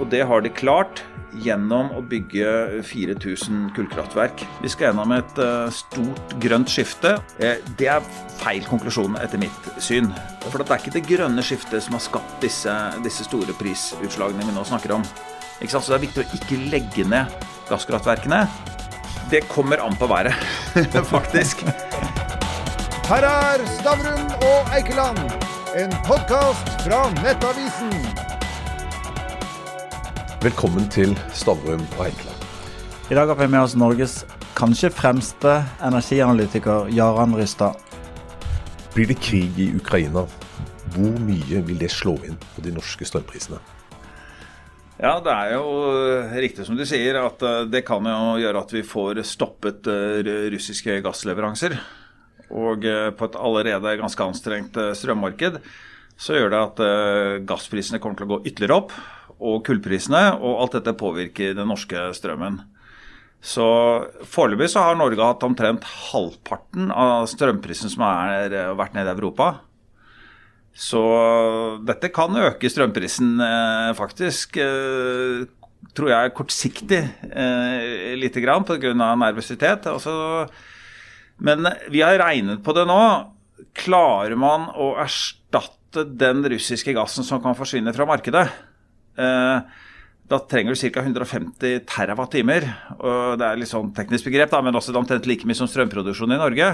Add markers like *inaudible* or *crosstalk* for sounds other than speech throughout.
Og det har de klart gjennom å bygge 4000 kullkraftverk. Vi skal gjennom et uh, stort grønt skifte. Eh, det er feil konklusjon etter mitt syn. For det er ikke det grønne skiftet som har skapt disse, disse store prisutslagene vi nå snakker om. Så det er viktig å ikke legge ned gasskraftverkene. Det kommer an på været, *laughs* faktisk. Her er Stavrum og Eikeland, en podkast fra Nettavisen. Velkommen til Stavrum og Eikeland. I dag har vi med oss Norges kanskje fremste energianalytiker, Jaran Rystad. Blir det krig i Ukraina, hvor mye vil det slå inn på de norske strømprisene? Ja, det er jo riktig som du sier at eh, det kan jo gjøre at vi får stoppet eh, russiske gassleveranser. Og eh, på et allerede ganske anstrengt strømmarked så gjør det at gassprisene kommer til å gå ytterligere opp og kullprisene, og alt dette påvirker den norske strømmen. Så Foreløpig så har Norge hatt omtrent halvparten av strømprisen som har vært nede i Europa. Så dette kan øke strømprisen eh, faktisk, eh, tror jeg kortsiktig eh, lite grann pga. nervøsitet. Altså, men vi har regnet på det nå. Klarer man å erstatte den russiske gassen som kan forsvinne fra markedet? Eh, da trenger du ca. 150 TWh. Det er litt sånn teknisk begrep, da, men også omtrent like mye som strømproduksjonen i Norge.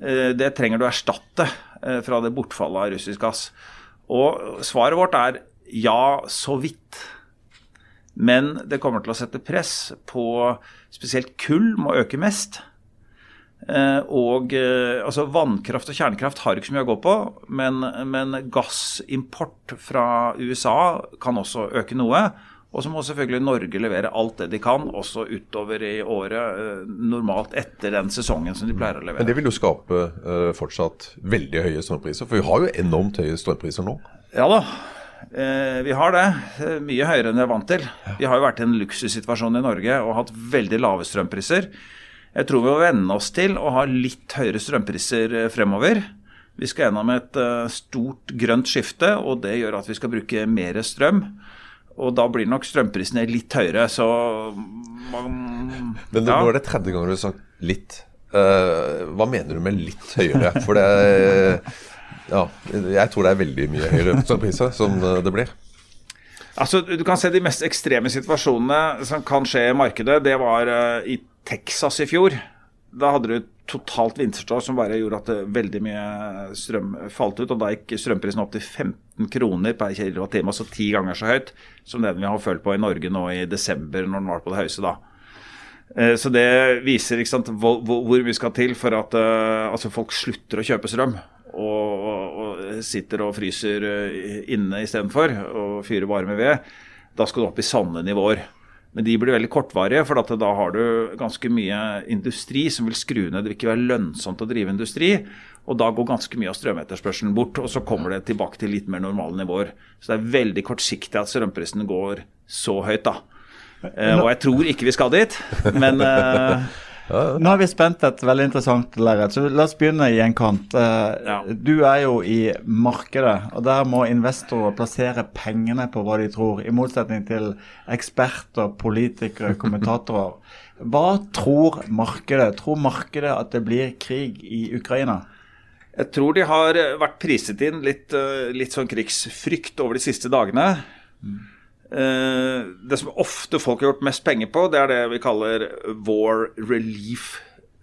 Eh, det trenger du å erstatte eh, fra det bortfallet av russisk gass. Og svaret vårt er ja, så vidt. Men det kommer til å sette press på spesielt kull må øke mest. Eh, og eh, altså Vannkraft og kjernekraft har ikke så mye å gå på, men, men gassimport fra USA kan også øke noe. Og så må selvfølgelig Norge levere alt det de kan, også utover i året. Eh, normalt etter den sesongen som de pleier å levere. Men det vil jo skape uh, fortsatt veldig høye strømpriser, for vi har jo enormt høye strømpriser nå? Ja da, uh, vi har det. Mye høyere enn vi er vant til. Vi har jo vært i en luksussituasjon i Norge og hatt veldig lave strømpriser. Jeg tror vi må venne oss til å ha litt høyere strømpriser eh, fremover. Vi skal gjennom et eh, stort grønt skifte, og det gjør at vi skal bruke mer strøm. Og da blir nok strømprisene litt høyere, så man, Men nå ja. er det tredje gang du har sagt litt. Uh, hva mener du med litt høyere? For det Ja, jeg tror det er veldig mye høyere strømpriser som det blir. Altså, Du kan se de mest ekstreme situasjonene som kan skje i markedet. Det var uh, i Texas i fjor. Da hadde du totalt vinterstår som bare gjorde at veldig mye strøm falt ut. Og da gikk strømprisen opp til 15 kroner per kWt, altså ti ganger så høyt som den vi har følt på i Norge nå i desember, når den var på det høyeste da. Eh, så det viser sant, hvor, hvor, mye skal til for at altså folk slutter å kjøpe strøm. Og sitter og fryser uh, inne istedenfor og fyrer varme ved. Da skal du opp i sanne nivåer. Men de blir veldig kortvarige, for da har du ganske mye industri som vil skru ned. Det vil ikke være lønnsomt å drive industri. Og da går ganske mye av strømetterspørselen bort, og så kommer det tilbake til litt mer normale nivåer. Så det er veldig kortsiktig at strømprisen går så høyt, da. Eh, og jeg tror ikke vi skal dit, men eh, *laughs* nå har vi spent et veldig interessant lerret, så la oss begynne i en kant. Uh. Du er jo i markedet, og der må investorer plassere pengene på hva de tror, i motsetning til eksperter, politikere, kommentatorer. Hva tror markedet? Tror markedet at det blir krig i Ukraina? Jeg tror de har vært priset inn litt, eh, litt sånn krigsfrykt over de siste dagene. Eh, det som ofte folk har gjort mest penger på, det er det vi kaller war relief.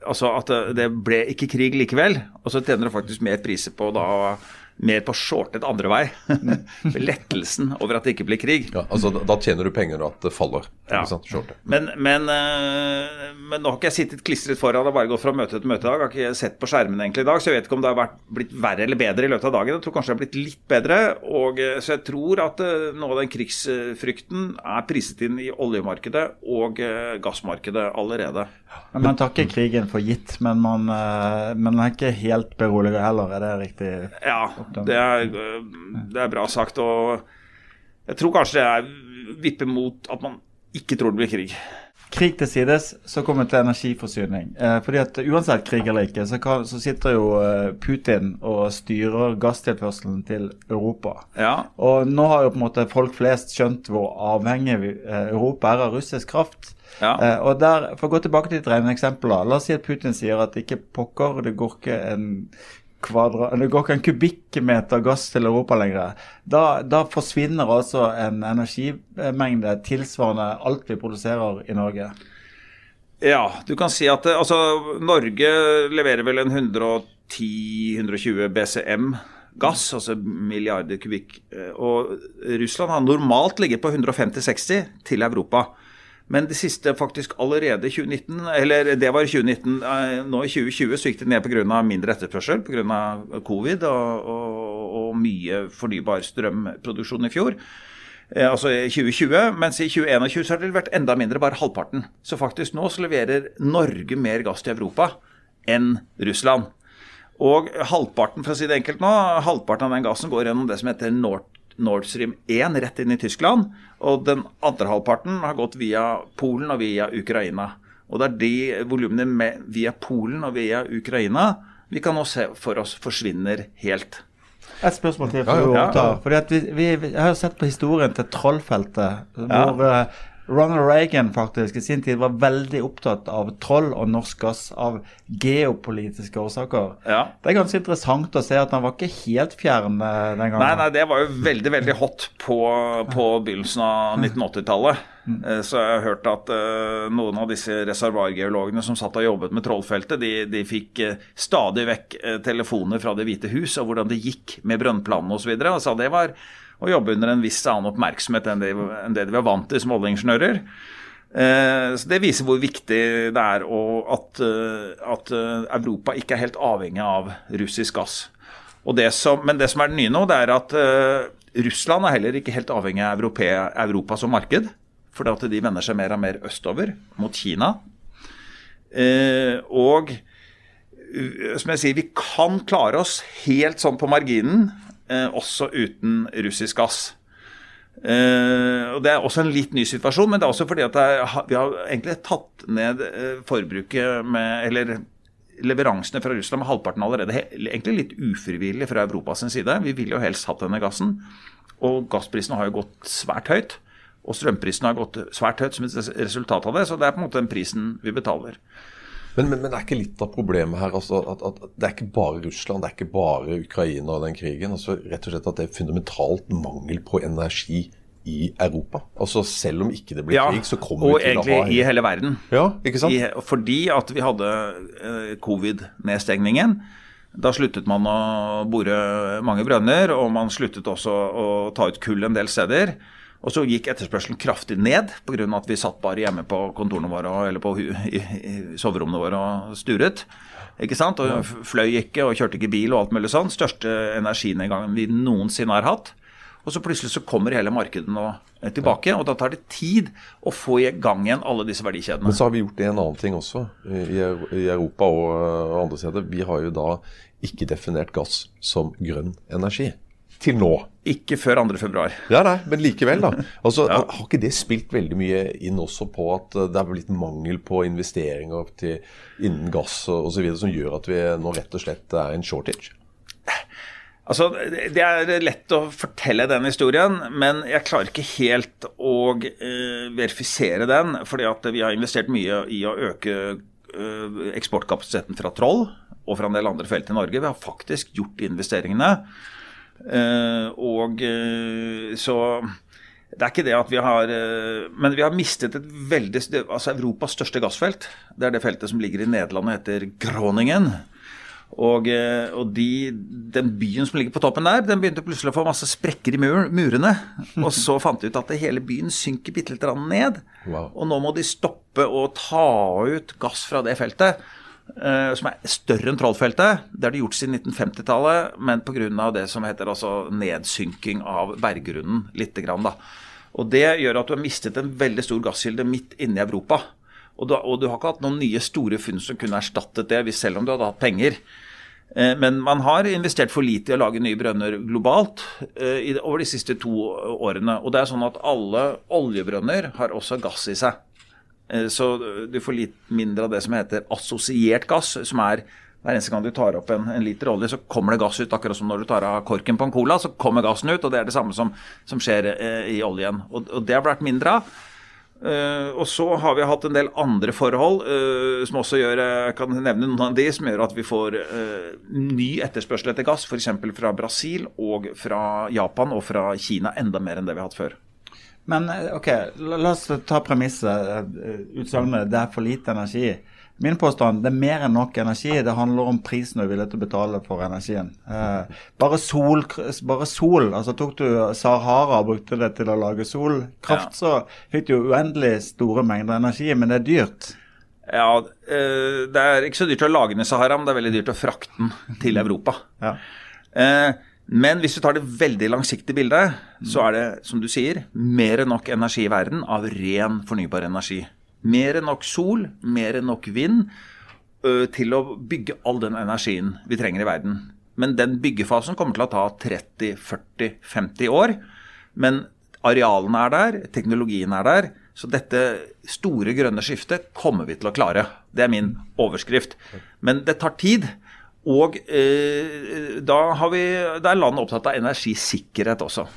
Altså at det ble ikke krig likevel. Og så tjener du faktisk mer priser på da mer på shortet andre vei. *laughs* Lettelsen over at det ikke blir krig. Ja, altså Da tjener du penger at det faller. Ja. Men, men, øh, men, nå har ikke jeg sittet klistret foran og bare gått fra møte til møte i dag. Jeg har ikke sett på skjermen egentlig i dag, så jeg vet ikke om det har vært, blitt verre eller bedre i løpet av dagen. Jeg tror kanskje det har blitt litt bedre. Og, eh, så jeg tror at øh, noe av den krigsfrykten er priset inn i oljemarkedet og gassmarkedet allerede. Men Man tar ikke krigen for gitt, men man, man er ikke helt beroliget heller, er det riktig? Ja, det er, det er, bra sagt. Og jeg tror kanskje det er vipper mot at man ikke tror det blir krig. krig til sides, så kommer vi til energiforsyning. Eh, fordi at Uansett krig eller ikke, så, kan, så sitter jo eh, Putin og styrer gasstilførselen til Europa. Ja. Og nå har jo på en måte folk flest skjønt hvor avhengig eh, Europa er av russisk kraft. Ja. Eh, og der, For å gå tilbake til et regneeksempel. eksempel. La oss si at Putin sier at ikke pokker, det går ikke en kvadra, det går ikke en kubikkmeter gass til Europa lenger. Da, da forsvinner altså en energimengde tilsvarende alt vi produserer i Norge. Ja, du kan si at altså, Norge leverer vel en 110-120 BCM gass, altså milliarder kubikk. eh, Og Russland har normalt ligget på 150-60 til Europa. Men det siste faktisk allerede i 2019, eller det var i 2019, eh, nå i 2020 så gikk det ned pga. mindre etterspørsel pga. covid og, og, og mye fornybar strømproduksjon i fjor. Eh, altså i 2020, mens i 2021 så har det vært enda mindre, bare halvparten. Så faktisk nå så leverer Norge mer gass til Europa enn Russland. Og halvparten for å si det enkelt nå, halvparten av den gassen går gjennom det som heter Nord, Nord Stream 1 rett inn i Tyskland. Og den andre halvparten har gått via Polen og via Ukraina. Og det er de volumene med- via Polen og via Ukraina vi kan nå se for oss forsvinner helt. Et spørsmål til. Ja, ja. For Ja. ja, Fordi at vi, vi, vi har jo sett på historien til Trollfeltet, hvor eh, Ronald Reagan faktisk i sin tid var veldig opptatt av troll og norsk gass av geopolitiske årsaker. Ja. Det er ganske interessant å se at han var ikke helt fjern eh, den gangen. Nei, nei, det var jo veldig veldig hot på, på begynnelsen av 1980-tallet. Eh, Så jeg har hørt at eh, noen av disse reservargeologene som satt og jobbet med Trollfeltet, de, de fikk stadig vekk telefoner fra Det hvite hus og hvordan det gikk med brønnplanene osv. Og, så og sa det var å jobbe under en viss annen oppmerksomhet enn det, enn det de var vant til som oljeingeniører. Eh, Så Det viser hvor viktig det er og at, eh, at eh, Europa ikke er helt avhengig av russisk gass. Og det som, men det som er det nye nå, det er at Russland er heller ikke helt avhengig av Europa, Europa som marked. Fordi at de vender seg mer og mer østover, mot Kina. Og som jeg sier, vi kan klare oss helt sånn på marginen, også uten russisk gass. Eh, og Det er også en litt ny situasjon, men det er også fordi at er, vi har egentlig tatt ned eh, forbruket med Eller leveransene fra Russland med halvparten allerede. Egentlig litt ufrivillig fra Europas side. Vi ville jo helst hatt denne gassen. Og gassprisene har jo gått svært høyt. Og strømprisene har gått svært høyt som et resultat av det. Så det er på en måte den prisen vi betaler. Men, men, men det er ikke litt av problemet her altså, at, at det er ikke bare Russland, det er ikke bare Ukraina og den krigen. altså Rett og slett at det er fundamentalt mangel på energi i Europa. Altså Selv om ikke det blir krig, så kommer vi til å ha Og egentlig i hele verden. Ja, ikke sant? I, fordi at vi hadde uh, covid-nedstengningen. Da sluttet man å bore mange brønner, og man sluttet også å ta ut kull en del steder. Og så gikk etterspørselen kraftig ned pga. at vi satt bare hjemme på kontorene våre eller på i, i soverommene våre og sturet. Ikke sant? Og fløy ikke og kjørte ikke bil og alt mulig sånn. Største energinedgangen vi noensinne har hatt. Og så plutselig så kommer hele markedet nå tilbake, og da tar det tid å få i gang igjen alle disse verdikjedene. Men så har vi gjort en annen ting også i, Europa og andre steder. Vi har jo da ikke definert gass som grønn energi. Til nå. Ikke før 2. februar. Ja, nei, men likevel, da. *laughs* Altså, Ja. Har ikke det spilt veldig mye inn også på at eh, det er blitt mangel på investeringer til, innen gass osv., som gjør at vi nå rett og slett er en shortage? Altså, Det er lett å fortelle den historien, men jeg klarer ikke helt å uh, verifisere den. fordi at vi har investert mye i å øke uh, eksportkapasiteten fra Troll og fra en del andre felt i Norge. Vi har faktisk gjort investeringene. Eh, og eh, så det er ikke det at vi har eh, Men vi har mistet et veldig Altså Europas største gassfelt. Det er det feltet som ligger i Nederland og heter Groningen. Og, og de, den byen som ligger på toppen der, den begynte plutselig å få masse sprekker i mur, murene. *laughs* Og så fant de ut at hele byen synker bitte litt grann ned. Wow. Og nå må de stoppe å ta ut gass fra det feltet. Eh, som er større enn Trollfeltet. Det har de gjort siden 1950-tallet, men pga. det som heter altså nedsynking av berggrunnen lite grann. Da. Og Det gjør at du har mistet en veldig stor gasskilde midt inne i Europa. Og du, og du har ikke hatt noen nye store funn som kunne erstattet det, selv om du hadde hatt penger. Eh, Men man har investert for lite i å lage nye brønner globalt eh, over de siste to årene. Og det er sånn at alle oljebrønner har også gass i seg. Eh, så du får litt mindre av det som heter assosiert gass, som er hver eneste gang du tar opp en, en, liter olje, så kommer det gass ut. Akkurat som når du tar av korken på en cola, så kommer gassen ut. Og det er det samme som, som skjer eh, i oljen. Og, og, det har vært mindre av. Uh, og så har vi hatt en del andre forhold uh, som også gjør jeg kan nevne noen av de, som gjør at vi får uh, ny etterspørsel etter gass, f.eks. fra Brasil og fra Japan og fra Kina, enda mer enn det vi har hatt før. Men ok, la, la oss ta premisset, utsagnet 'det er for lite energi'. Min påstand det er mer enn nok energi. Det handler om prisen du er villig til å betale for energien. Eh, bare, sol, bare sol, altså Tok du Sahara og brukte det til å lage solkraft, ja. så fikk du uendelig store mengder energi, men det er dyrt. Ja, eh, det er ikke så dyrt å lage den i Sahara, men det er veldig dyrt å frakte den til Europa. Ja. Eh, men hvis du tar det veldig langsiktige bildet, så er det, som du sier, mer enn nok energi i verden av ren fornybar energi. Mer enn nok sol, mer enn nok vind til å bygge all den energien vi trenger i verden. Men den byggefasen kommer til å ta 30-40-50 år. Men arealene er der, teknologien er der. Så dette store grønne skiftet kommer vi til å klare. Det er min overskrift. Men det tar tid. Og eh, da, vi, da, er landet opptatt av energisikkerhet også.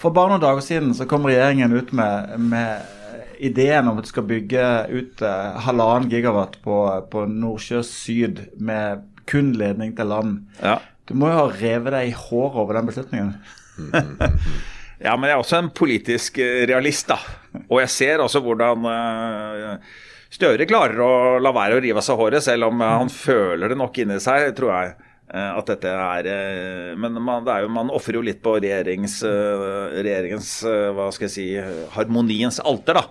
For bare noen dager siden så kom regjeringen ut med, med ideen om at du skal bygge ut halvannen halvannen gigawatt på, på Nordsjø Syd med kun ledning til land. Ja. Du må jo ha revet deg i håret over den beslutningen. *laughs* ja, men jeg er også en politisk eh, realist, da. Og jeg ser også hvordan uh, Støre klarer å la være å rive av seg håret, selv om han føler det nok inni seg, tror jeg. Eh, at dette er eh, Men man, man ofrer jo litt på regjerings, eh, regjeringens hva skal jeg si, harmoniens alter, da.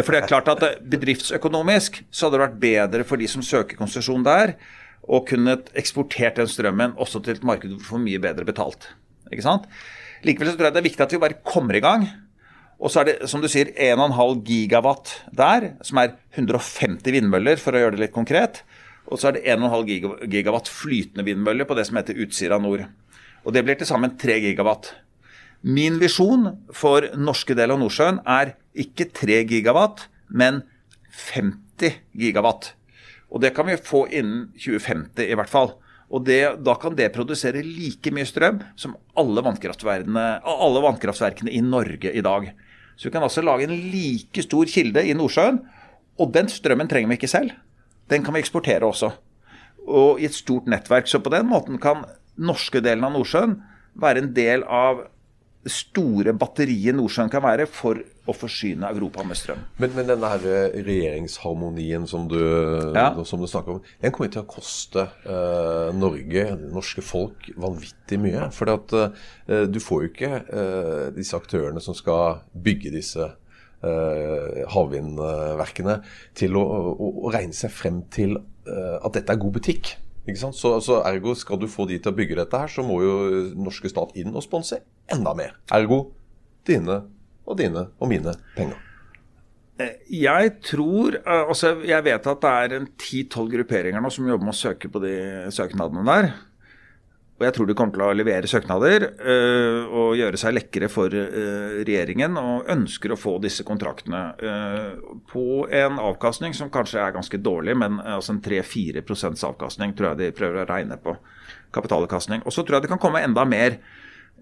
For det er klart at bedriftsøkonomisk så hadde det vært bedre for de som søker konsesjon der, å kunne eksportert den strømmen også til et marked for mye bedre betalt. Ikke sant? Likevel så tror jeg det er viktig at vi bare kommer i gang. Og så er det, som du sier, 1,5 gigawatt der, som er 150 vindmøller, for å gjøre det litt konkret. Og så er det 1,5 gigawatt flytende vindmøller på det som heter Utsira nord. Og det blir til sammen 3 gigawatt. Min visjon for norske del av Nordsjøen er ikke 3 gigawatt, men 50 gigawatt. Og det kan vi få innen 2050 i hvert fall. Og det, Da kan det produsere like mye strøm som alle alle vannkraftverkene i Norge i dag. Så vi kan altså lage en like stor kilde i Nordsjøen, og den strømmen trenger vi ikke selv den kan vi eksportere også. Og i et stort nettverk. Så på den måten kan norske delen av Nordsjøen være en del av store batteriet Nordsjøen kan være for å forsyne Europa med strøm. Men, men denne her eh, regjeringsharmonien som du, ja. som du, snakker om, den kommer til å koste uh, Norge, det norske folk, vanvittig mye. For uh, eh, du får jo ikke uh, disse aktørene som skal bygge disse havvindverkene til å, å, å, regne seg frem til at dette er god butikk. Så, så, Ergo skal du få de til å bygge dette her, så må jo norske stat inn og sponse enda mer. Ergo dine og dine og mine penger. Eh, jeg tror altså Jeg vet at det er en ti-tolv grupperinger nå som jobber med å søke på de søknadene der. Og jeg tror de kommer til å levere søknader øh, og gjøre seg lekre for øh, regjeringen, og ønsker å få disse kontraktene øh, på en avkastning som kanskje er ganske dårlig, men altså en 3-4% avkastning tror jeg de prøver å regne på. Kapitalavkastning. Og så tror jeg det kan komme enda mer.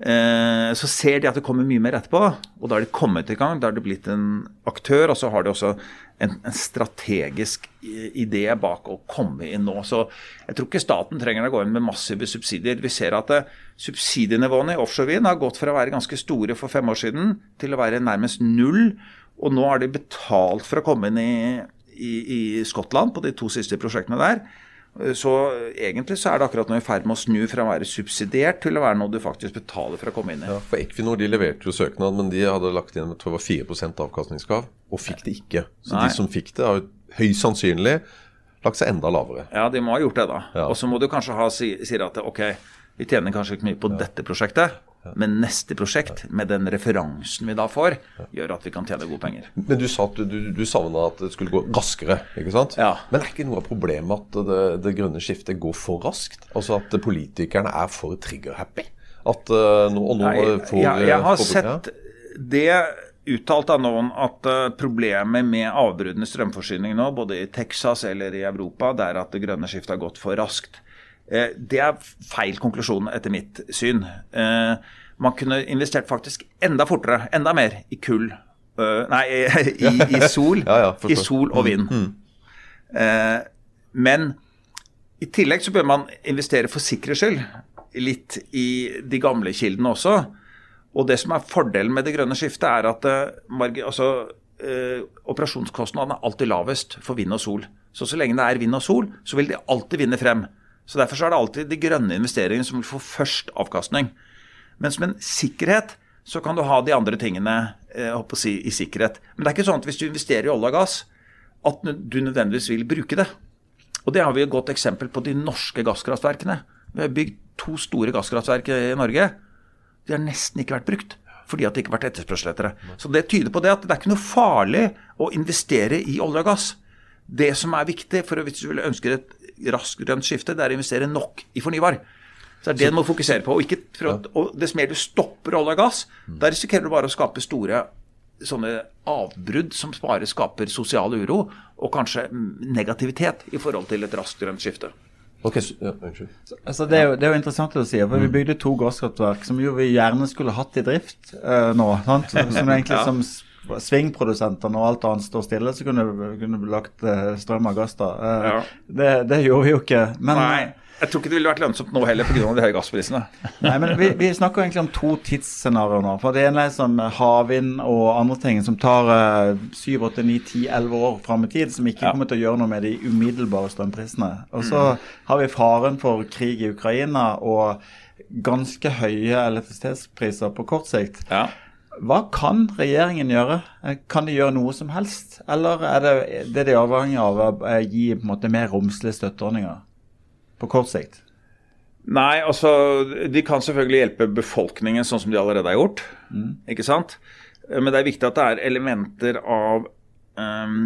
Så ser de at det kommer mye mer etterpå, og da har de kommet i gang. Da har de blitt en aktør, og så har de også en, en, strategisk idé bak å komme inn nå. Så jeg tror ikke staten trenger å gå inn med massive subsidier. Vi ser at uh, subsidienivåene i offshorevind har gått fra å være ganske store for fem år siden til å være nærmest null. Og nå har de betalt for å komme inn i, i, i Skottland på de to siste prosjektene der. Så egentlig så er det akkurat nå i ferd med å snu fra å være subsidiert til å være noe du faktisk betaler for å komme inn i. Ja, for Equinor de leverte jo søknad, men de hadde lagt inn jeg tror det var 4 avkastningskrav, og fikk det ikke. Så Nei. de som fikk det, har høyst sannsynlig lagt seg enda lavere. Ja, de må ha gjort det, da. Ja. Og så må du kanskje ha si, si at ok, vi tjener kanskje ikke mye på ja. dette prosjektet, men neste prosjekt, med den referansen vi da får, gjør at vi kan tjene gode penger. Men du sa at du, du savna at det skulle gå raskere, ikke sant? Ja. Men er ikke noe av problemet at det, det grønne skiftet går for raskt? Altså at politikerne er for trigger-happy? At uh, nå, og nå Nei, får jeg, jeg har sett det uttalt av noen at uh, problemet med avbruddende strømforsyning nå, både i Texas eller i Europa, det er at det grønne skiftet har gått for raskt. Uh, det er feil konklusjon etter mitt syn. Uh, man kunne investert faktisk enda fortere, enda mer, i kull. nei, i, i *laughs* sol. ja, ja, I sol og vind. Mm. mm. men i tillegg så bør man investere for sikkerhets skyld litt i de gamle kildene også. Og det som er fordelen med det grønne skiftet, er at altså, operasjonskostnadene er alltid lavest for vind og sol. Så så lenge det er vind og sol, så vil de alltid vinne frem. Så Derfor så er det alltid de grønne investeringene som vil få først avkastning. Men som en sikkerhet så kan du ha de andre tingene uh, si, i sikkerhet. Men det er ikke sånn at hvis du investerer i olje og gass, at du nødvendigvis vil bruke det. Og Det har vi et godt eksempel på de norske gasskraftverkene. Vi har bygd to store gasskraftverk i Norge. De har nesten ikke vært brukt fordi at det ikke har vært etterspørsel etter det. Så det tyder på det at det er ikke noe farlig å investere i olje og gass. Det som er viktig for hvis du vil ønske et raskt grønt skifte, det er å investere nok i fornybar. Så det er det du må fokusere på. Og, ikke, og dess mer du stopper olje og gass, da risikerer du bare å skape store sånne avbrudd som bare skaper sosial uro og kanskje negativitet i forhold til et raskt grønt skifte. Okay, ja, altså det, er jo, det, er jo, interessant å si, for Vi mm. bygde to gasskraftverk som jo vi gjerne skulle hatt i drift uh, nå. Sant? *laughs* Som egentlig ja. som svingprodusenter når alt annet står stille, så kunne vi lagt uh, strøm av gass da. Uh, ja. det, det, gjorde vi jo ikke. Men, Nei. Jeg tror ikke det ville vært lønnsomt nå heller pga. de høye gassprisene. *laughs* Nei, men vi, vi, snakker egentlig om to tidsscenarioer nå. For Det ene er sånn havvind og andre ting som tar syv, åtte, ni, ti, elleve år fram i tid, som ikke ja. kommer til å gjøre noe med de umiddelbare strømprisene. Og så mm. har vi faren for krig i Ukraina og ganske høye elektrisitetspriser på kort sikt. Ja. Hva kan regjeringen gjøre? Kan de gjøre noe som helst? Eller er det det de er avhengig av å gi på en måte mer romslige støtteordninger? på kort sikt? Nei, altså De kan selvfølgelig hjelpe befolkningen sånn som de allerede har gjort. Mm. ikke sant? Men det er viktig at det er elementer av um,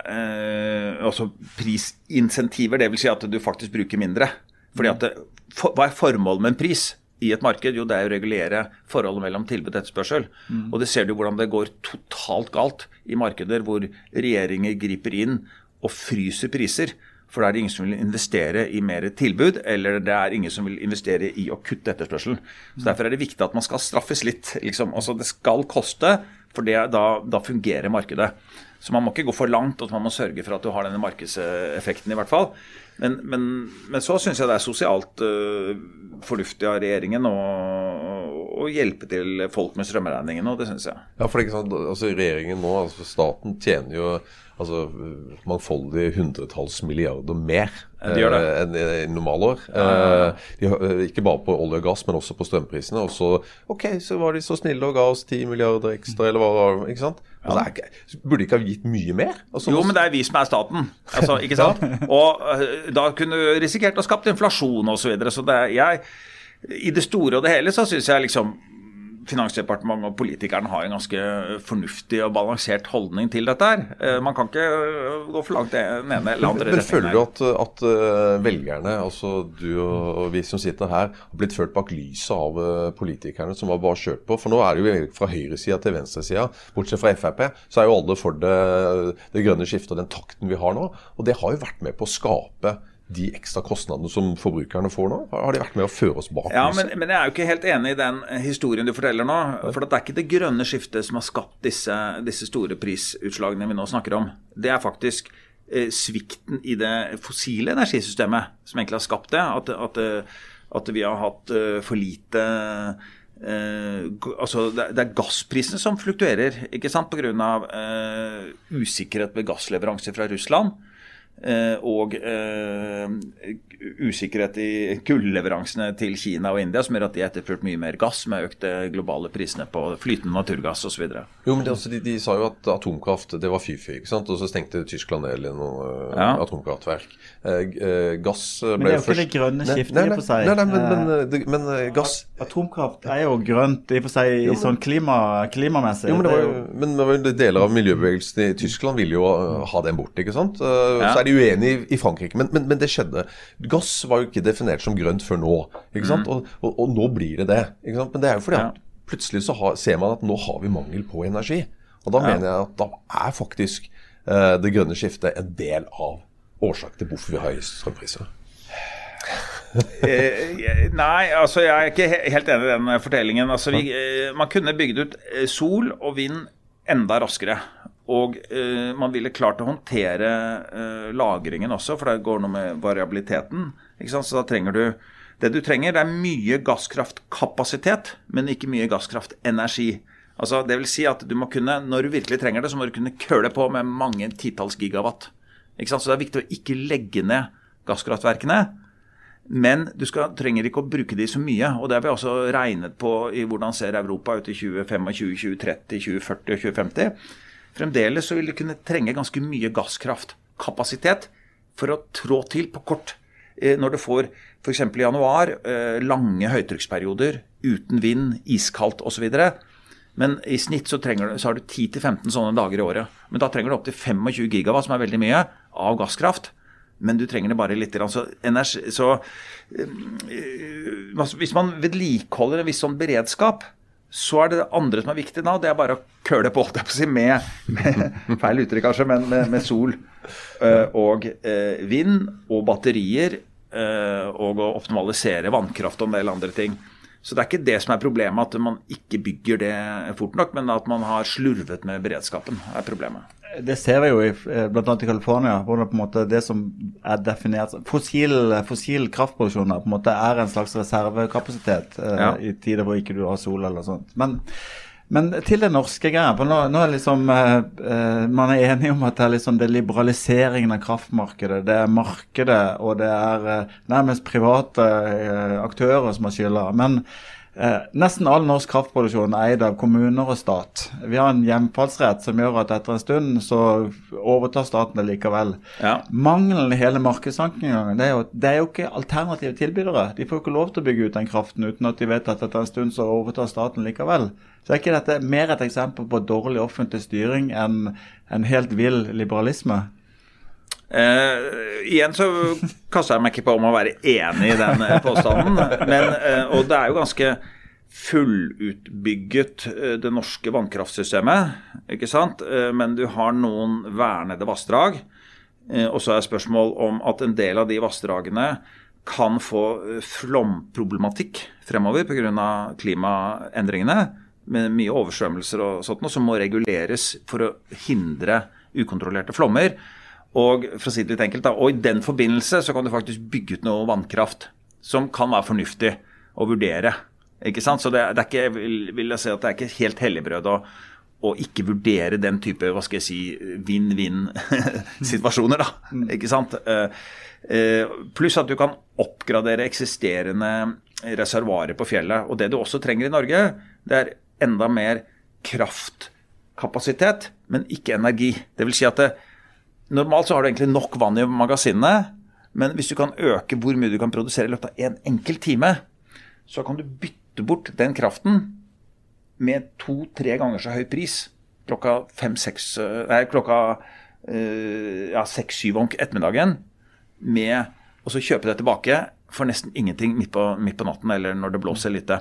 uh, altså prisinsentiver. Dvs. Si at du faktisk bruker mindre. Fordi at det, for, Hva er formålet med en pris i et marked? Jo, det er å regulere forholdet mellom tilbud og etterspørsel. Mm. Og det ser du hvordan det går totalt galt i markeder hvor regjeringer griper inn og fryser priser. For da er det ingen som vil investere i mer tilbud, eller det er ingen som vil investere i å kutte etterspørselen. Så Derfor er det viktig at man skal straffes litt. Liksom. Altså Det skal koste, for det, da, da, fungerer markedet. Så man må ikke gå for langt, og man må sørge for at du har denne markedseffekten i hvert fall. Men, men, men så syns jeg det er sosialt uh, fornuftig av regjeringen å, å, hjelpe til folk med strømregningene, og det syns jeg. Ja, for det er ikke sant, altså Regjeringen nå, altså staten tjener jo altså, mangfoldige hundretalls milliarder mer de eh, enn i normalår. Eh, de, eh, ikke bare på olje og gass, men også på strømprisene. Og så ok, så var de så snille og ga oss 10 milliarder ekstra, eller hva ikke sant? Altså, ikke, burde de ikke ha gitt mye mer? Altså, jo, men det er vi som er staten. Altså, ikke sant? Og uh, da kunne du risikert å skapt inflasjon osv. Så, videre. så det, er jeg, i det store og det hele så syns jeg liksom Finansdepartementet og politikerne har en ganske fornuftig og balansert holdning til dette. her. Eh, man kan ikke øh, gå for langt det ene eller andre Men, men føler du at, at, øh, velgerne, altså du og vi som sitter her, har blitt ført bak lyset av politikerne som var bare kjørt på? For nå er det jo fra høyresida til venstresida, bortsett fra Frp, så er jo alle for det, det grønne skiftet og den takten vi har nå. Og det har jo vært med på å skape de ekstra kostnadene som forbrukerne får nå? Har de vært med å føre oss bak ja, men, men, jeg er jo ikke helt enig i den historien du forteller nå. For det er ikke det grønne skiftet som har skapt disse, disse store prisutslagene vi nå snakker om. Det er faktisk eh, svikten i det fossile energisystemet som egentlig har skapt det. At, at, at vi har hatt uh, for lite Eh, altså det, er gassprisene som fluktuerer ikke sant, pga. Uh, usikkerhet med gassleveranser fra Russland. Eh, og uh, usikkerhet i kulleveransene til Kina og India, som gjør at de har etterspurt mye mer gass med økte globale prisene på flytende naturgass osv. Jo, men det, altså, de, de, sa jo at atomkraft det var fy-fy, ikke sant? og så stengte Tyskland ned noen uh, ja. atomkraftverk. Uh, gass ble Men det er jo ikke det grønne skiftet i og for seg. Nei, nei, men, men, det, men gass Atomkraft er jo grønt i og for seg jo, men, sånn klima, klimamessig. Jo, men, det var jo, men deler av miljøbevegelsen i Tyskland ville jo ha den bort, ikke sant. Ja. Så er de uenige i, i Frankrike, men, men, men, det skjedde. Gass var jo ikke definert som grønt før nå, ikke sant? Mm. Og, og, og, nå blir det det. ikke sant? Men det er jo fordi at plutselig så har, ser man at nå har vi mangel på energi. Og da mener jeg at da er faktisk uh, det grønne skiftet en del av årsaken til hvorfor vi har høye strømpriser. *laughs* Eh, nei, altså jeg er ikke helt enig i den fortellingen. Altså, vi, eh, man kunne bygd ut sol og vind enda raskere. Og eh, man ville klart å håndtere eh, lagringen også, for det går noe med variabiliteten. Så da trenger du Det du trenger, det er mye gasskraftkapasitet, men ikke mye gasskraftenergi. Altså, det vil si at du må kunne, når du virkelig trenger det, så må du kunne køle på med mange titalls gigawatt. Så det er viktig å ikke legge ned gasskraftverkene. Men du skal, trenger ikke å bruke de så mye. og Det har vi også regnet på i hvordan ser Europa ut i 2025, 2030, 2040 og 2050. Fremdeles så vil du kunne trenge ganske mye gasskraftkapasitet for å trå til på kort. Eh, når du får f.eks. i januar eh, lange høytrykksperioder uten vind, iskaldt osv. Men i snitt så, du, så har du 10-15 sånne dager i året. Men da trenger du opptil 25 gigawatt, som er veldig mye, av gasskraft men du trenger det bare litt. Så, energi, så øh, Hvis man vedlikeholder en viss sånn beredskap, så er det det andre som er viktig da, det er bare å køle på, holdt jeg på å si, med, feil uttrykk kanskje, men med, med sol øh, og øh, vind og batterier. og å optimalisere vannkraft og en del andre ting. Så det er ikke det som er problemet, at man ikke bygger det fort nok, men at man har slurvet med beredskapen, er problemet. Det ser vi jo i, eh, bl.a. i California, hvor det på en måte det som er definert Fossil, fossil kraftproduksjon på en måte er en slags reservekapasitet eh, ja. i tider hvor ikke du har sol eller sånt. Men, men til det norske greia. nå, nå, er liksom eh, Man er enig om at det er liksom det liberaliseringen av kraftmarkedet. Det er markedet, og det er nærmest private aktører som har skylda. Men Eh, nesten all norsk kraftproduksjon er eid av kommuner og stat. Vi har en hjemfallsrett som gjør at etter en stund så overtar staten det likevel. Ja. Mangelen i hele markedstankegangen det, det, er jo ikke alternative tilbydere. De får jo ikke lov til å bygge ut den kraften uten at de vet at etter en stund så overtar staten likevel. Så er ikke dette mer et eksempel på dårlig offentlig styring enn en helt vill liberalisme? Uh, igjen så kaster jeg meg ikke på om å være enig i den eh, påstanden. Men, uh, og det er jo ganske fullutbygget, uh, det norske vannkraftsystemet. ikke sant? men du har noen vernede vassdrag. og så er spørsmål om at en del av de vassdragene kan få flomproblematikk fremover pga. klimaendringene. Med mye oversvømmelser og sånt, som må reguleres for å hindre ukontrollerte flommer. Og for å si det litt enkelt da, og i den forbindelse så kan du faktisk bygge ut noe vannkraft som kan være fornuftig å vurdere. Ikke sant? Så det, det er ikke, vil, vil jeg si at det er ikke helt helligbrød å, å ikke vurdere den type hva skal jeg si, vinn-vinn-situasjoner. *laughs* da, mm. ikke sant? Uh, uh, pluss at du kan oppgradere eksisterende reservoarer på fjellet. Og det du også trenger i Norge, det er enda mer kraftkapasitet, men ikke energi. Det vil si at det, Normalt så har du egentlig nok vann i magasinene, men hvis du kan øke hvor mye du kan produsere i løpet av en enkelt time, så kan du bytte bort den kraften med to-tre ganger så høy pris klokka fem-seks Nei, klokka øh, ja, seks-syv om ettermiddagen med og så kjøpe det tilbake for nesten ingenting midt på, midt på natten eller når det blåser lite.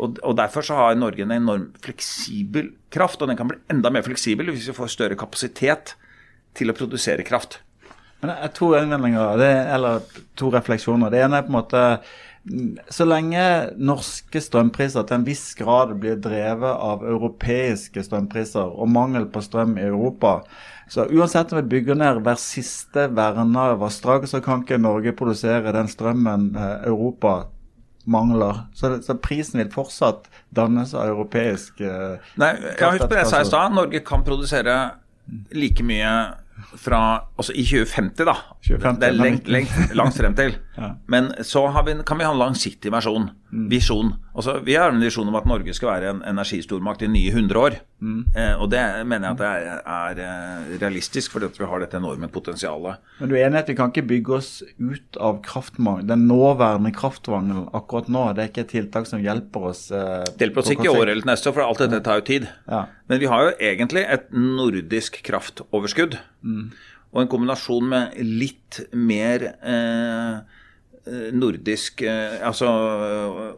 Og, og, Derfor så har Norge en enorm fleksibel kraft, og den kan bli enda mer fleksibel hvis vi får større kapasitet til å produsere kraft. Men det er to innvendinger, eller to refleksjoner. Det ene er på en måte så lenge norske strømpriser til en viss grad blir drevet av europeiske strømpriser og mangel på strøm i Europa, så uansett om vi bygger ned hver siste verna vassdrag, så kan ikke Norge produsere den strømmen eh, Europa mangler. Så, så prisen vil fortsatt dannes av europeisk uh, Nei, jeg husker det jeg sa i stad. Norge kan produsere like mye fra altså i 2050, da. 2050, det er lengt, lengt, langt frem til. *laughs* ja. Men så vi, kan vi ha en langsiktig versjon, mm. visjon. Altså, vi har en visjon om at Norge skal være en energistormakt i nye 100 år. Mm. Eh, og det mener jeg at det er, er eh, realistisk, fordi vi har dette enorme potensialet. Men du er enig i at vi kan ikke bygge oss ut av kraftmangel, den nåværende kraftmangelen akkurat nå? Det er ikke et tiltak som hjelper oss? Eh, det hjelper oss ikke i år eller neste år, for alt dette tar jo tid. Ja. Men vi har jo egentlig et nordisk kraftoverskudd. Mm. Og en kombinasjon med litt mer eh, nordisk eh, altså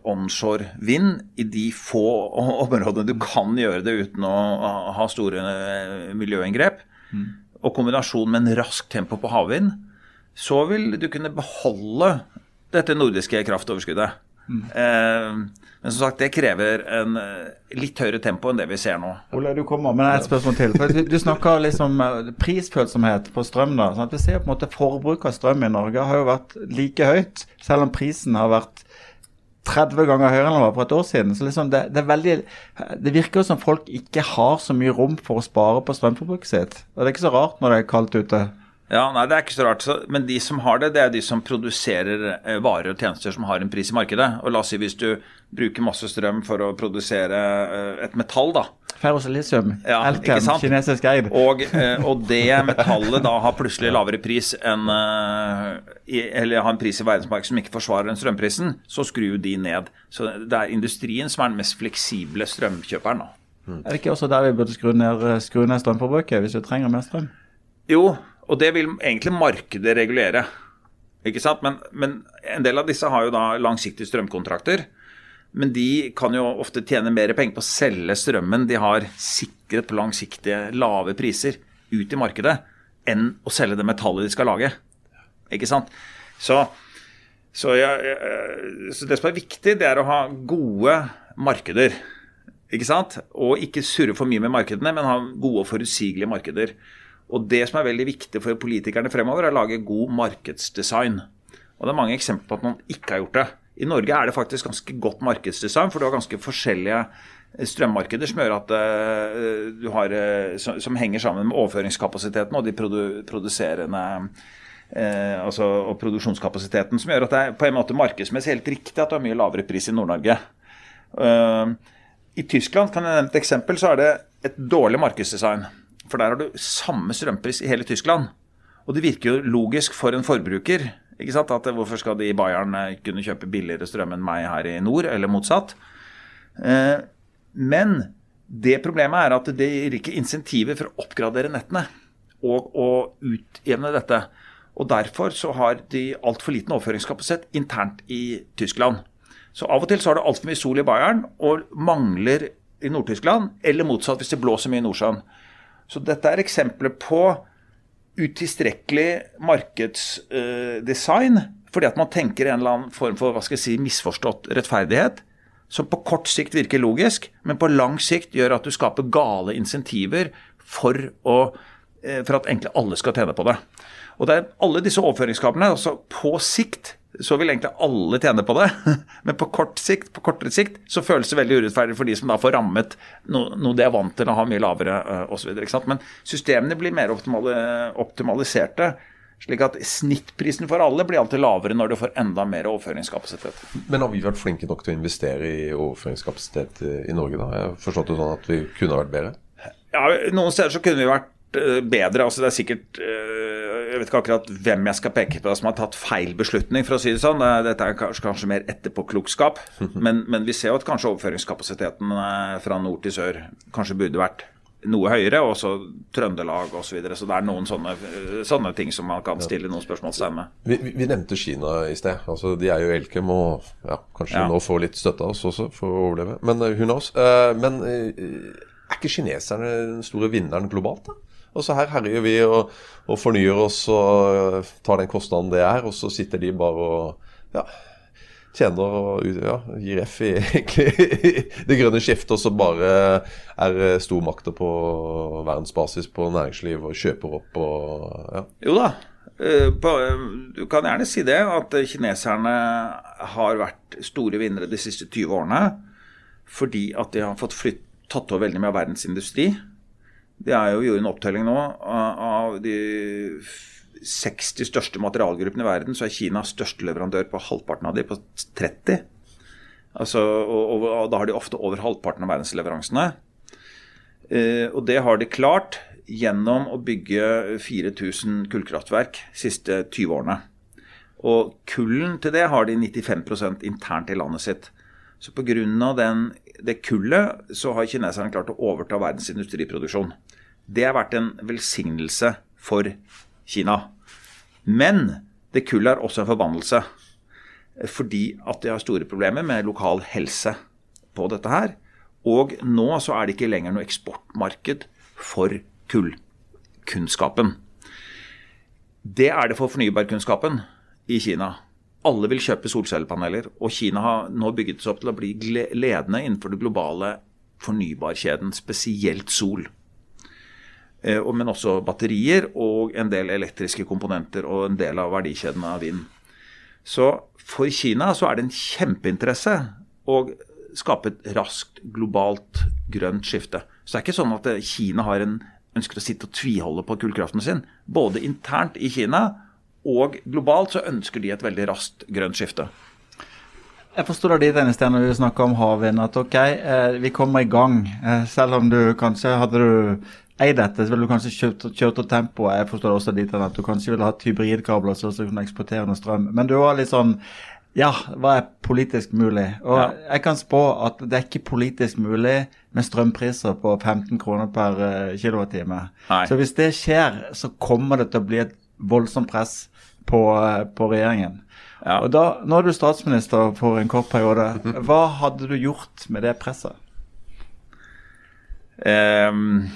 onshore vind i de få områdene du kan gjøre det uten å ha store miljøinngrep, mm. og kombinasjon med en rask tempo på havvind, så vil du kunne beholde dette nordiske kraftoverskuddet. Mm. Eh, men som sagt, det krever en eh, litt høyere tempo enn det vi ser nå. Ole, du kommer med et spørsmål til. For du, du snakker liksom eh, prisfølsomhet på strøm. da, sånn Vi ser på en måte Forbruket av strøm i Norge har jo vært like høyt, selv om prisen har vært 30 ganger høyere enn den var for et år siden. Så liksom det, det, veldig, det virker jo som folk ikke har så mye rom for å spare på strømforbruket sitt. Og Det er ikke så rart når det er kaldt ute. Ja, nei, Det er ikke så rart. Men de som har det, det er de som produserer eh, varer og tjenester som har en pris i markedet. Og la oss si hvis du bruker masse strøm for å produsere eh, et metall, da. Ferrosilisium, ja, Elkem, kinesisk eid. Og, eh, og, det metallet da har plutselig lavere pris enn Eller har en pris i verdensmarkedet som ikke forsvarer den strømprisen, så skrur de ned. Så det er industrien som er den mest fleksible strømkjøperen. da. Er det ikke også der vi burde skru ned, skru ned strømforbruket, hvis vi trenger mer strøm? Jo, og det vil egentlig markedet regulere. Ikke sant? Men, men, en del av disse har jo da langsiktige strømkontrakter. Men de kan jo ofte tjene mer penger på å selge strømmen de har sikret på langsiktige, lave priser ut i markedet, enn å selge det metallet de skal lage. Ikke sant? Så, så, jeg, så det som er viktig, det er å ha gode markeder. Ikke sant? Og ikke surre for mye med markedene, men ha gode og forutsigelige markeder. Og Det som er veldig viktig for politikerne fremover, er å lage god markedsdesign. Og Det er mange eksempler på at man ikke har gjort det. I Norge er det faktisk ganske godt markedsdesign, for du har ganske forskjellige strømmarkeder som at uh, har, uh, som, som, henger sammen med overføringskapasiteten og de produ produserende uh, altså, og produksjonskapasiteten, som gjør at det er på en måte markedsmessig helt riktig at du har mye lavere pris i Nord-Norge. I Tyskland kan jeg nevne et eksempel, så er det et dårlig markedsdesign. For der har du samme strømpris i hele Tyskland. Og det virker jo logisk for en forbruker. ikke sant? At Hvorfor skal de i Bayern eh, kunne kjøpe billigere strøm enn meg her i nord, eller motsatt? Eh, men det problemet er at det gir ikke insentiver for å oppgradere nettene og å utjevne dette. Og Derfor så har de altfor liten overføringskapasitet internt i Tyskland. Så av og til så har du altfor mye sol i Bayern og mangler i Nord-Tyskland, eller motsatt hvis det blåser mye i Nordsjøen. Så dette er eksempler på utilstrekkelig markedsdesign. fordi at man tenker en eller annen form for hva skal jeg si, misforstått rettferdighet. Som på kort sikt virker logisk, men på lang sikt gjør at du skaper gale insentiver for, å, eh, for at egentlig alle skal tjene på det. Og det er alle disse overføringskablene, altså på sikt så vil egentlig alle tjene på det. *laughs* Men på kort sikt, på kortere sikt så føles det veldig urettferdig for de som da får rammet noe, noe de er vant til å ha mye lavere uh, osv. Men systemene blir mer optimaliserte. Slik at snittprisen for alle blir alltid lavere når du får enda mer overføringskapasitet. Men har vi vært flinke nok til å investere i overføringskapasitet i Norge, da? Jeg har forstått det sånn at vi kunne vært bedre? Ja, Noen steder så kunne vi vært Eh, bedre. altså det er sikkert eh, Jeg vet ikke akkurat hvem jeg skal peke på som har tatt feil beslutning, for å si det sånn. Dette er kanskje, kanskje mer etterpåklokskap. *laughs* Men, men vi ser jo at kanskje overføringskapasiteten eh, fra nord til sør kanskje burde vært noe høyere, og så Trøndelag osv. Så, videre. så det er noen sånne, sånne, ting som man kan stille noen spørsmålstegn med. Vi, vi, nevnte Kina i sted. altså De er jo Elkem og ja, kanskje ja. nå får litt støtte av oss også for å overleve. Men? Uh, men uh, er ikke kineserne den store vinneren globalt, da? Og så her herjer vi og, og, fornyer oss og tar den kostnaden det er, og så sitter de bare og ja, tjener og ja, gir F i egentlig det grønne skiftet, og så bare er stormakter på verdensbasis på næringsliv og kjøper opp og ja. Jo da. Eh, du kan gjerne si det, at kineserne har vært store vinnere de siste 20 årene fordi at de har fått flytt, tatt over veldig mye av verdens industri. Det er jo gjort en opptelling nå av de 60 største materialgruppene i verden, så er Kina største leverandør på halvparten av de, på 30. Altså, og, og, og, da har de ofte over halvparten av verdensleveransene. Eh, og det har de klart gjennom å bygge 4000 kullkraftverk de siste 20 årene. Og kullen til det har de 95% internt i landet sitt. Så pga. det kullet så har kineserne klart å overta verdens industriproduksjon. Det har vært en velsignelse for Kina. Men det kullet er også en forbannelse. fordi at de har store problemer med lokal helse på dette her. Og nå så er det ikke lenger noe eksportmarked for kullkunnskapen. Det er det for fornybarkunnskapen i Kina. Alle vil kjøpe solcellepaneler, og Kina har nå bygget seg opp til å bli ledende innenfor det globale fornybarkjeden, spesielt sol. Eh, men også batterier og en del elektriske komponenter og en del av verdikjeden av vind. Så for Kina så er det en kjempeinteresse å skape et raskt globalt grønt skifte. Så det er ikke sånn at Kina har en, ønsker å sitte og tviholde på kullkraften sin. Både internt i Kina og globalt så ønsker de et veldig raskt grønt skifte. Jeg forstår det dit sted når vi snakker om havvind, at ok, eh, vi kommer i gang. Eh, selv om du kanskje hadde du eid dette, så ville du kanskje kjørt, kjørt opp tempoet. Jeg forstår det også dit at du kanskje ville hatt hybridkabler så du kunne eksportere noe strøm. Men du var litt sånn ja, hva er politisk mulig? Og ja. jeg kan spå at det er ikke politisk mulig med strømpriser på 15 kroner per uh, kilowattime. Så hvis det skjer, så kommer det til å bli et voldsomt press på, på regjeringen. Ja. Og da, Nå er du statsminister for en kort periode. Hva hadde du gjort med det presset? Um,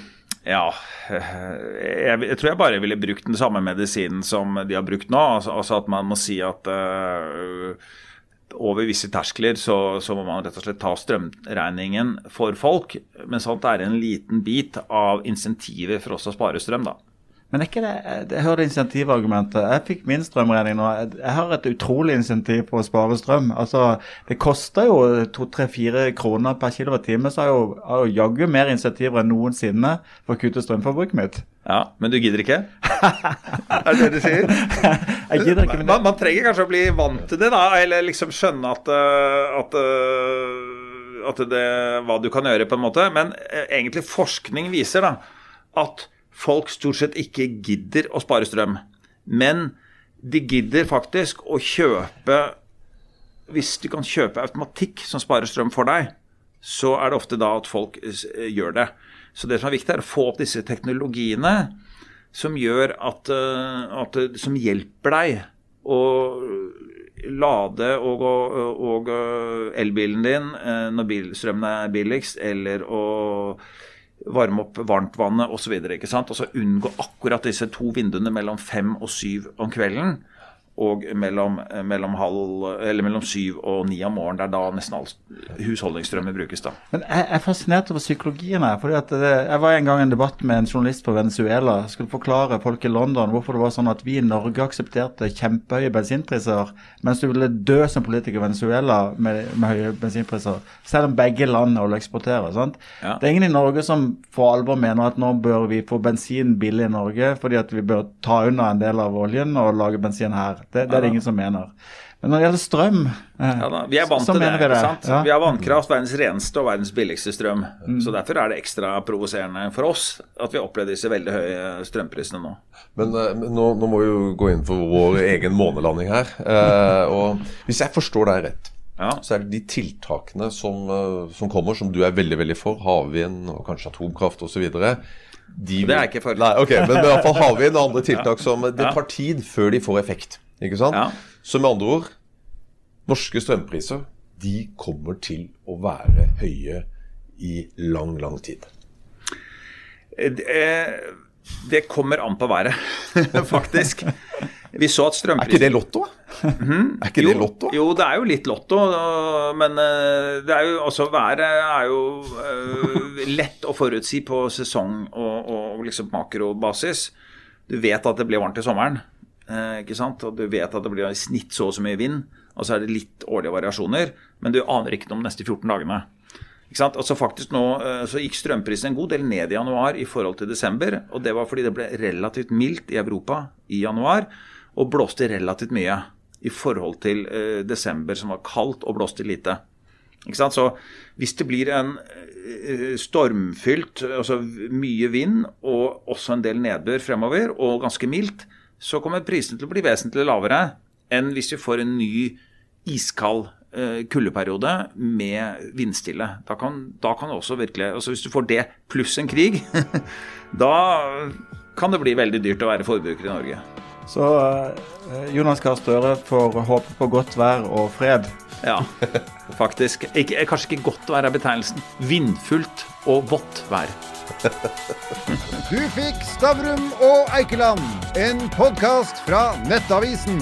ja jeg, jeg, tror jeg bare ville brukt den samme medisinen som de har brukt nå. Altså, altså at man må si at uh, over visse terskler så, så, må man rett og slett ta strømregningen for folk. Men sånt er en liten bit av insentivet for oss å spare strøm, da. Men er ikke det, jeg hører insentivargumentet. Jeg fikk min strømregning nå. Jeg har et utrolig insentiv på å spare strøm. Altså, Det koster jo to-tre-fire kroner per kilowattime, så har jeg har jo jaggu mer insentiver enn noensinne for å kutte strømforbruket mitt. Ja, Men du gidder ikke? *laughs* er det det du sier? jeg gidder ikke. Men... Man, man, trenger kanskje å bli vant til det, da. Eller liksom skjønne at, eh, at eh, at det, hva du kan gjøre, på en måte. Men eh, egentlig forskning viser da at folk stort sett ikke gidder å spare strøm. Men de gidder faktisk å kjøpe Hvis du kan kjøpe automatikk som sparer strøm for deg, så er det ofte da at folk eh, gjør det. Så det som er viktig, er å få opp disse teknologiene som gjør at, eh, at Som hjelper deg å lade og, og, og elbilen din eh, når bilstrømmen er billigst, eller å varme opp varmtvannet osv. Og, så og så unngå akkurat disse to vinduene mellom fem og syv om kvelden og mellom, mellom, halv, mellom, syv og ni om morgenen. Det er da nesten all husholdningsstrømmen brukes. da. Men Jeg er fascinert over psykologien her. fordi at det, Jeg var en gang i en debatt med en journalist på Venezuela. Jeg skulle forklare folk i London hvorfor det var sånn at vi i Norge aksepterte kjempehøye bensinpriser, mens du ville dø som politiker i Venezuela med, med høye bensinpriser. Selv om begge land holder eksporterer. sant? Ja. Det er ingen i Norge som for alvor mener at nå bør vi få bensin billig i Norge, fordi at vi bør ta unna en del av oljen og lage bensin her. Det, det er det ingen som mener. Men når det gjelder strøm ja, da, Vi er vant til det. Vi, det. sant? Ja. vi har vannkraft, verdens reneste og verdens billigste strøm. Mm. Så Derfor er det ekstra provoserende for oss at vi opplever disse veldig høye strømprisene nå. Men, eh, men nå, nå, må vi jo gå inn for vår egen månelanding her. Eh, og Hvis jeg forstår deg rett, ja. så er det de tiltakene som, eh, som, kommer, som du er veldig veldig for, havvind og kanskje atomkraft osv. De det er ikke for. Nei, ok, Men i hvert fall havvind og andre *laughs* tiltak som Det tar tid før de får effekt. Ikke sant? Ja. Så med andre ord Norske strømpriser de kommer til å være høye i lang, lang tid. Det, det kommer an på været, *laughs* faktisk. Vi så at strømpriser Er ikke det lotto? Mm Er ikke jo, det lotto? Jo, det er jo litt lotto. Men eh, det er jo også været er jo uh, lett å forutsi på sesong- og, og liksom makrobasis. Du vet at det blir varmt i sommeren. Eh, ikke sant? Og du vet at det blir i snitt så og så mye vind. Og så er det litt årlige variasjoner, men du aner ikke noe om de neste 14 dagene. Ikke sant? Altså faktisk nå eh, så gikk strømprisen en god del ned i januar i forhold til desember. Og det var fordi det ble relativt mildt i Europa i januar, og blåste relativt mye i forhold til eh, desember, som var kaldt og blåste lite. Ikke sant? Så hvis det blir en eh, stormfylt, altså mye vind og også en del nedbør fremover, og ganske mildt, så kommer prisene til å bli vesentlig lavere enn hvis vi får en ny iskald eh, kuldeperiode med vindstille. Da kan, da kan også virkelig altså Hvis du får det pluss en krig, *laughs* da kan det bli veldig dyrt å være forbruker i Norge. Så eh, Jonas Gahr Støre får håpe på godt vær og fred. Ja, faktisk. Ikke, kanskje ikke godt vær er betegnelsen. Vindfullt og vått vær. Du fikk Stavrum og Eikeland, en podkast fra Nettavisen.